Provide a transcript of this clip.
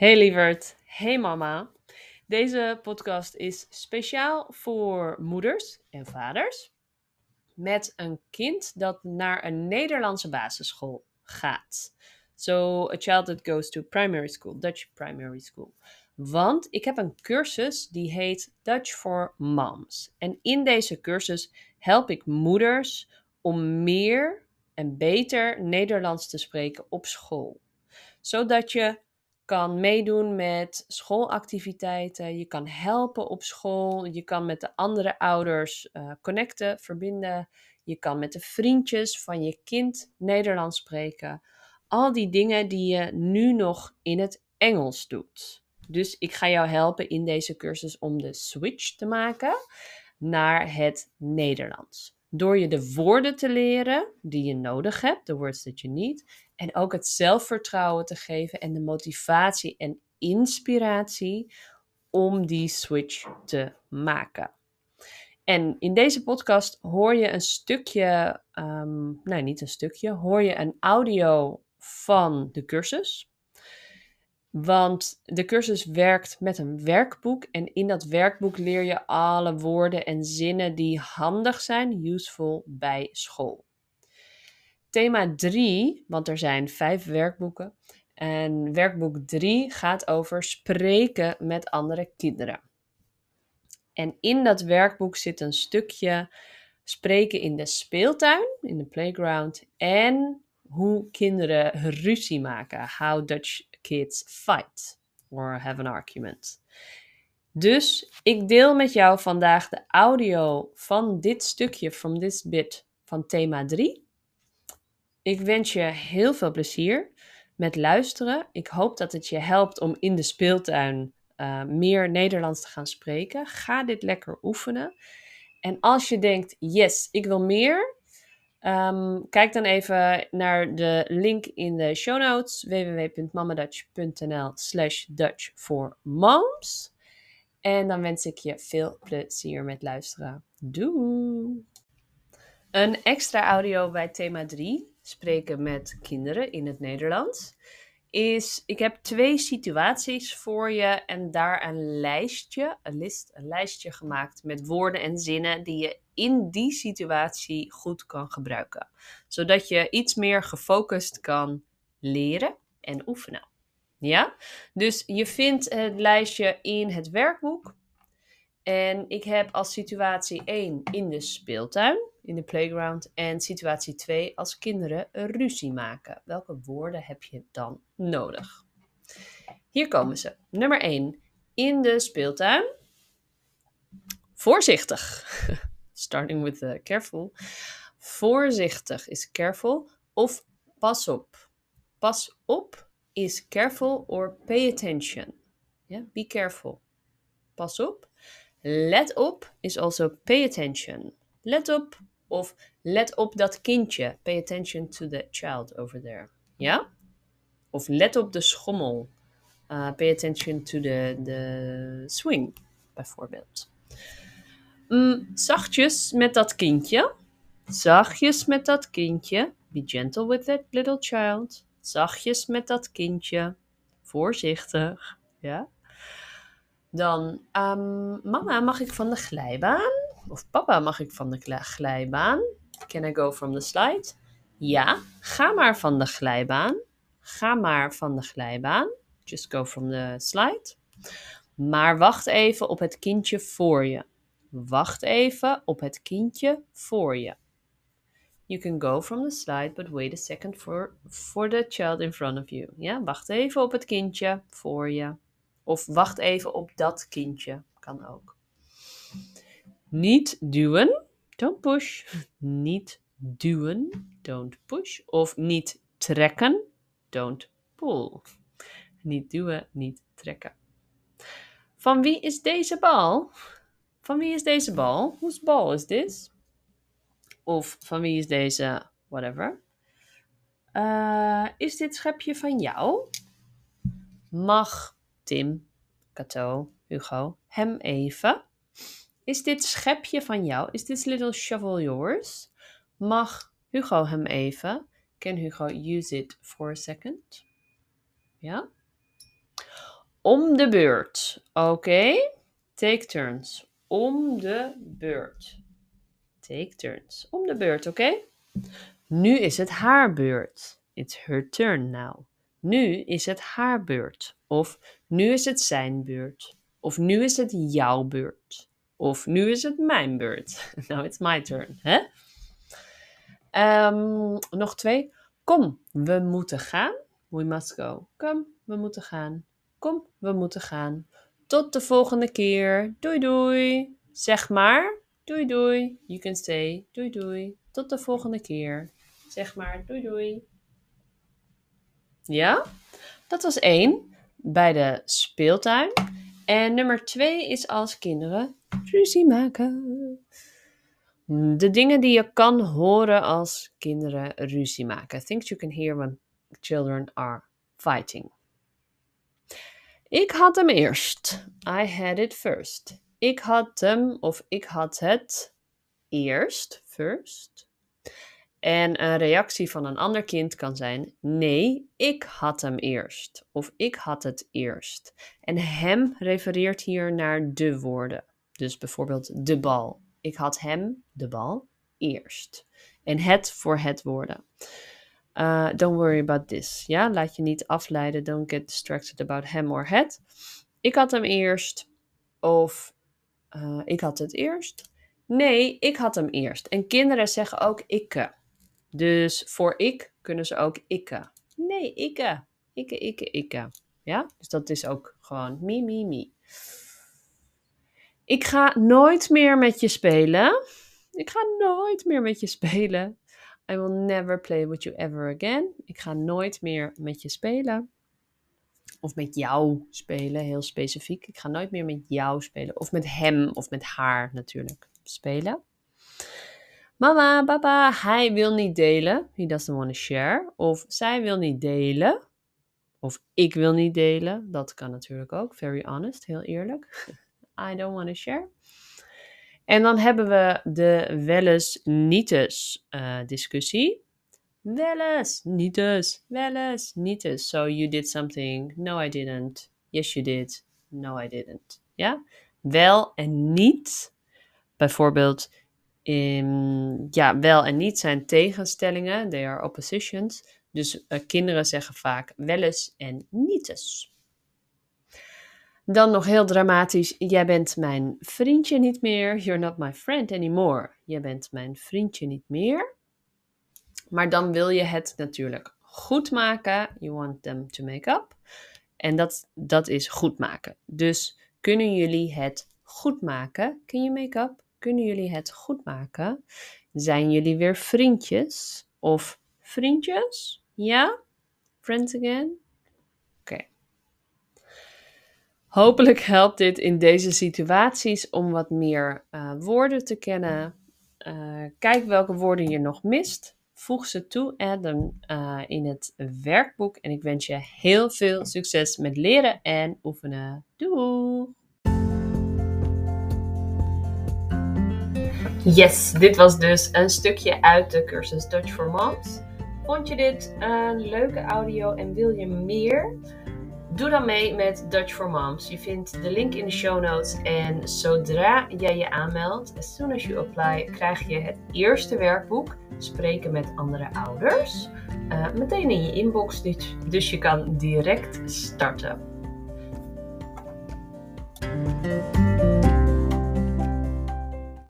Hey lieverd, hey mama. Deze podcast is speciaal voor moeders en vaders met een kind dat naar een Nederlandse basisschool gaat. So, a child that goes to primary school, Dutch primary school. Want ik heb een cursus die heet Dutch for Moms. En in deze cursus help ik moeders om meer en beter Nederlands te spreken op school. Zodat je kan meedoen met schoolactiviteiten. Je kan helpen op school. Je kan met de andere ouders uh, connecten, verbinden. Je kan met de vriendjes van je kind Nederlands spreken. Al die dingen die je nu nog in het Engels doet. Dus ik ga jou helpen in deze cursus om de switch te maken naar het Nederlands. Door je de woorden te leren die je nodig hebt, de words that you need, en ook het zelfvertrouwen te geven en de motivatie en inspiratie om die switch te maken. En in deze podcast hoor je een stukje, um, nee niet een stukje, hoor je een audio van de cursus. Want de cursus werkt met een werkboek en in dat werkboek leer je alle woorden en zinnen die handig zijn, useful bij school. Thema 3, want er zijn vijf werkboeken. En werkboek 3 gaat over spreken met andere kinderen. En in dat werkboek zit een stukje spreken in de speeltuin, in de playground. En hoe kinderen ruzie maken. How Dutch kids fight or have an argument. Dus ik deel met jou vandaag de audio van dit stukje, from this bit, van thema 3. Ik wens je heel veel plezier met luisteren. Ik hoop dat het je helpt om in de speeltuin uh, meer Nederlands te gaan spreken. Ga dit lekker oefenen. En als je denkt, yes, ik wil meer, um, kijk dan even naar de link in de show notes www.mamadutch.nl slash Dutch for moms. En dan wens ik je veel plezier met luisteren. Doei! Een extra audio bij thema 3 spreken met kinderen in het Nederlands, is ik heb twee situaties voor je en daar een lijstje, een, list, een lijstje gemaakt met woorden en zinnen die je in die situatie goed kan gebruiken. Zodat je iets meer gefocust kan leren en oefenen. Ja? Dus je vindt het lijstje in het werkboek. En ik heb als situatie 1 in de speeltuin in de playground. En situatie 2, als kinderen ruzie maken. Welke woorden heb je dan nodig? Hier komen ze. Nummer 1. In de speeltuin. Voorzichtig. Starting with the careful. Voorzichtig is careful of pas op. Pas op is careful or pay attention. Yeah, be careful. Pas op. Let op is also pay attention. Let op, of let op dat kindje. Pay attention to the child over there. Ja? Of let op de schommel. Uh, pay attention to the, the swing, bijvoorbeeld. Mm, zachtjes met dat kindje. Zachtjes met dat kindje. Be gentle with that little child. Zachtjes met dat kindje. Voorzichtig. Ja? Dan, um, mama, mag ik van de glijbaan? Of papa, mag ik van de glijbaan? Can I go from the slide? Ja, ga maar van de glijbaan. Ga maar van de glijbaan. Just go from the slide. Maar wacht even op het kindje voor je. Wacht even op het kindje voor je. You can go from the slide, but wait a second for, for the child in front of you. Ja, wacht even op het kindje voor je. Of wacht even op dat kindje. Kan ook. Niet duwen. Don't push. Niet duwen. Don't push. Of niet trekken. Don't pull. Niet duwen, niet trekken. Van wie is deze bal? Van wie is deze bal? Whose ball is this? Of van wie is deze whatever? Uh, is dit schepje van jou? Mag Tim, Cato, Hugo hem even? Is dit schepje van jou? Is this little shovel yours? Mag Hugo hem even? Can Hugo use it for a second? Ja? om de beurt. Oké? Take turns. Om de beurt. Take turns. Om de beurt, oké? Nu is het haar beurt. It's her turn now. Nu is het haar beurt. Of nu is het zijn beurt. Of nu is het jouw beurt. Of nu is het mijn beurt. Now it's my turn. Hè? Ehm, nog twee. Kom, we moeten gaan. We must go. Kom, we moeten gaan. Kom, we moeten gaan. Tot de volgende keer. Doei doei. Zeg maar. Doei doei. You can say doei doei. Tot de volgende keer. Zeg maar doei doei. Ja, dat was één bij de speeltuin. En nummer twee is als kinderen ruzie maken. De dingen die je kan horen als kinderen ruzie maken. Things you can hear when children are fighting. Ik had hem eerst. I had it first. Ik had hem of ik had het eerst, first. En een reactie van een ander kind kan zijn: Nee, ik had hem eerst. Of ik had het eerst. En hem refereert hier naar de woorden. Dus bijvoorbeeld de bal. Ik had hem, de bal, eerst. En het voor het woorden. Uh, don't worry about this. Ja, laat je niet afleiden. Don't get distracted about hem or het. Ik had hem eerst. Of uh, ik had het eerst. Nee, ik had hem eerst. En kinderen zeggen ook ikke. Dus voor ik kunnen ze ook ikke. Nee, ikke. Ikke, ikke, ikke. Ja, dus dat is ook gewoon mi, mi, mi. Ik ga nooit meer met je spelen. Ik ga nooit meer met je spelen. I will never play with you ever again. Ik ga nooit meer met je spelen. Of met jou spelen, heel specifiek. Ik ga nooit meer met jou spelen. Of met hem of met haar natuurlijk spelen. Mama, papa, hij wil niet delen. He doesn't want to share. Of zij wil niet delen. Of ik wil niet delen. Dat kan natuurlijk ook. Very honest, heel eerlijk. I don't want to share. En dan hebben we de welles nietes uh, discussie. Welles, nietes, welles, nietes. So you did something. No, I didn't. Yes, you did. No, I didn't. Ja? Wel en niet. Bijvoorbeeld, in, ja, wel en niet zijn tegenstellingen. They are oppositions. Dus uh, kinderen zeggen vaak welles en nietes. Dan nog heel dramatisch, jij bent mijn vriendje niet meer. You're not my friend anymore. Jij bent mijn vriendje niet meer. Maar dan wil je het natuurlijk goed maken. You want them to make up. En dat, dat is goed maken. Dus kunnen jullie het goed maken? Can you make up? Kunnen jullie het goed maken? Zijn jullie weer vriendjes? Of vriendjes? Ja? Friends again? Hopelijk helpt dit in deze situaties om wat meer uh, woorden te kennen. Uh, kijk welke woorden je nog mist. Voeg ze toe, them uh, in het werkboek. En ik wens je heel veel succes met leren en oefenen. Doei! Yes, dit was dus een stukje uit de cursus Dutch for Moms. Vond je dit een leuke audio en wil je meer? Doe dan mee met Dutch for Moms. Je vindt de link in de show notes. En zodra jij je aanmeldt, as soon as you apply, krijg je het eerste werkboek. Spreken met andere ouders. Uh, meteen in je inbox, dus je kan direct starten.